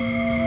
Música